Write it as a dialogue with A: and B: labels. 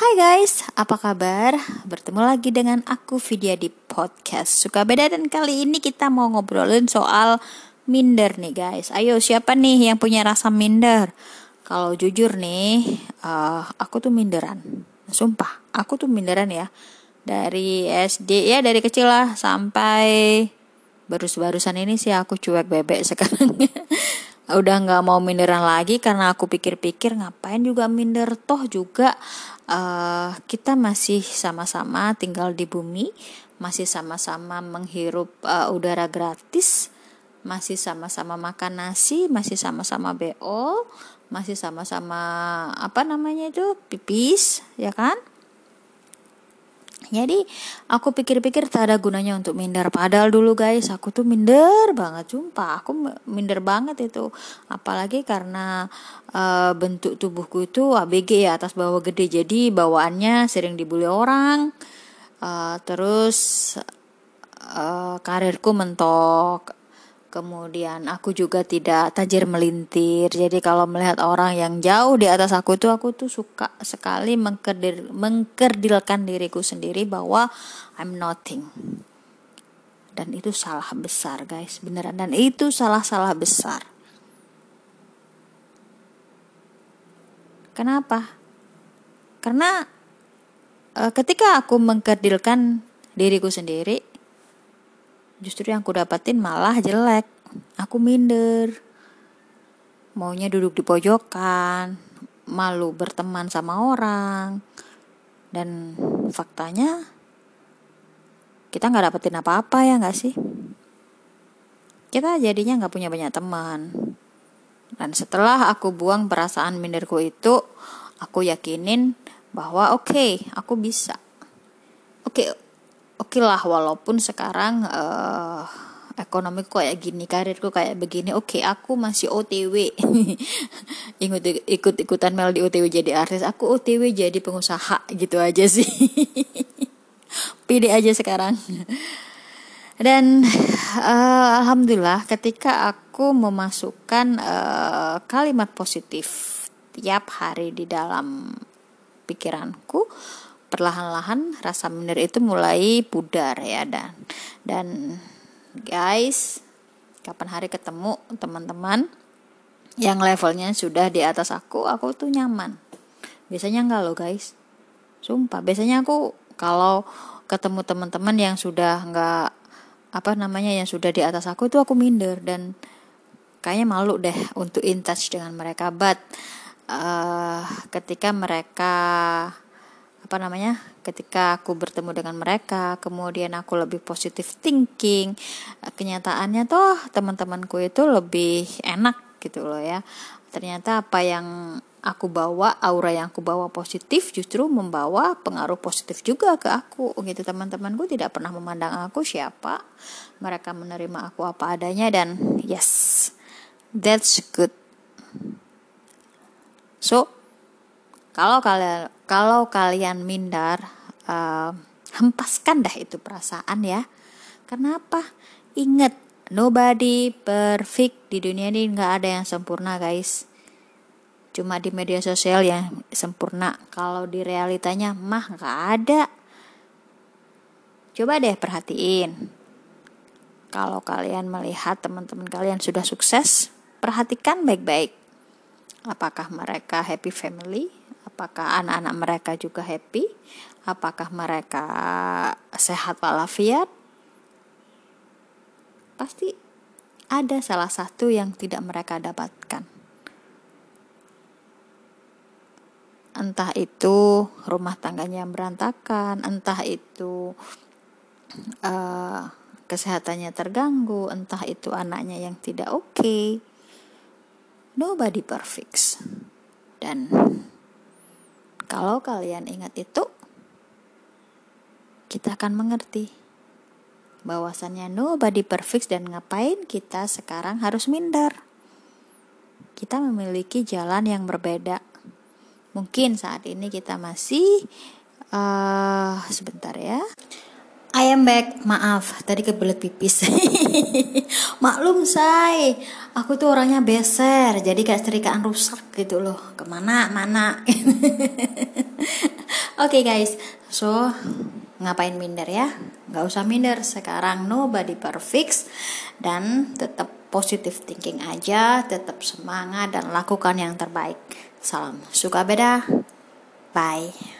A: Hai guys, apa kabar? Bertemu lagi dengan aku Vidya di podcast Suka Beda. Dan kali ini kita mau ngobrolin soal minder nih guys. Ayo siapa nih yang punya rasa minder? Kalau jujur nih, uh, aku tuh minderan. Sumpah, aku tuh minderan ya. Dari SD ya dari kecil lah sampai baru-barusan ini sih aku cuek bebek sekarang udah nggak mau minderan lagi karena aku pikir-pikir ngapain juga minder? Toh juga uh, kita masih sama-sama tinggal di bumi masih sama-sama menghirup uh, udara gratis masih sama-sama makan nasi masih sama-sama bo masih sama-sama apa namanya itu pipis ya kan jadi aku pikir-pikir tak ada gunanya untuk minder. Padahal dulu guys aku tuh minder banget sumpah. Aku minder banget itu. Apalagi karena uh, bentuk tubuhku itu ABG ya atas bawah gede. Jadi bawaannya sering dibully orang. Uh, terus uh, karirku mentok Kemudian aku juga tidak tajir melintir. Jadi kalau melihat orang yang jauh di atas aku itu aku tuh suka sekali mengkerdir, mengkerdilkan diriku sendiri bahwa I'm nothing. Dan itu salah besar, guys. Beneran dan itu salah-salah besar. Kenapa? Karena e, ketika aku mengkerdilkan diriku sendiri, justru yang aku dapatin malah jelek. Aku minder. Maunya duduk di pojokan malu berteman sama orang. Dan faktanya kita nggak dapetin apa-apa ya nggak sih? Kita jadinya nggak punya banyak teman. Dan setelah aku buang perasaan minderku itu aku yakinin bahwa oke okay, aku bisa. Oke okay, oke okay lah walaupun sekarang uh, ekonomiku kayak gini karirku kayak begini oke okay, aku masih OTW ikut ikut ikutan Mel di OTW jadi artis aku OTW jadi pengusaha gitu aja sih. Pede aja sekarang. Dan uh, alhamdulillah ketika aku memasukkan uh, kalimat positif tiap hari di dalam pikiranku perlahan-lahan rasa minder itu mulai pudar ya dan dan guys kapan hari ketemu teman-teman yang levelnya sudah di atas aku aku tuh nyaman. Biasanya enggak loh guys. Sumpah biasanya aku kalau ketemu teman-teman yang sudah enggak apa namanya yang sudah di atas aku itu aku minder dan kayaknya malu deh untuk in touch dengan mereka. But uh, ketika mereka apa namanya ketika aku bertemu dengan mereka kemudian aku lebih positif thinking kenyataannya toh teman-temanku itu lebih enak gitu loh ya. Ternyata apa yang aku bawa aura yang aku bawa positif justru membawa pengaruh positif juga ke aku gitu. Teman-temanku tidak pernah memandang aku siapa mereka menerima aku apa adanya dan yes that's good. So kalau kalian kalau kalian minder uh, hempaskan dah itu perasaan ya. Kenapa? Ingat nobody perfect di dunia ini nggak ada yang sempurna guys. Cuma di media sosial yang sempurna. Kalau di realitanya mah nggak ada. Coba deh perhatiin. Kalau kalian melihat teman-teman kalian sudah sukses perhatikan baik-baik. Apakah mereka happy family apakah anak-anak mereka juga happy? Apakah mereka sehat walafiat? Pasti ada salah satu yang tidak mereka dapatkan. Entah itu rumah tangganya yang berantakan entah itu uh, kesehatannya terganggu entah itu anaknya yang tidak oke. Okay. nobody perfect dan kalau kalian ingat itu, kita akan mengerti bahwasannya nobody perfect dan ngapain kita sekarang harus minder. Kita memiliki jalan yang berbeda. Mungkin saat ini kita masih uh, sebentar ya. Am back, maaf tadi kebelet pipis. Maklum say, aku tuh orangnya beser, jadi kayak setrikaan rusak gitu loh. Ke mana mana. Oke okay, guys, so ngapain minder ya? Gak usah minder, sekarang nobody perfect dan tetap positive thinking aja, tetap semangat dan lakukan yang terbaik. Salam suka beda, bye.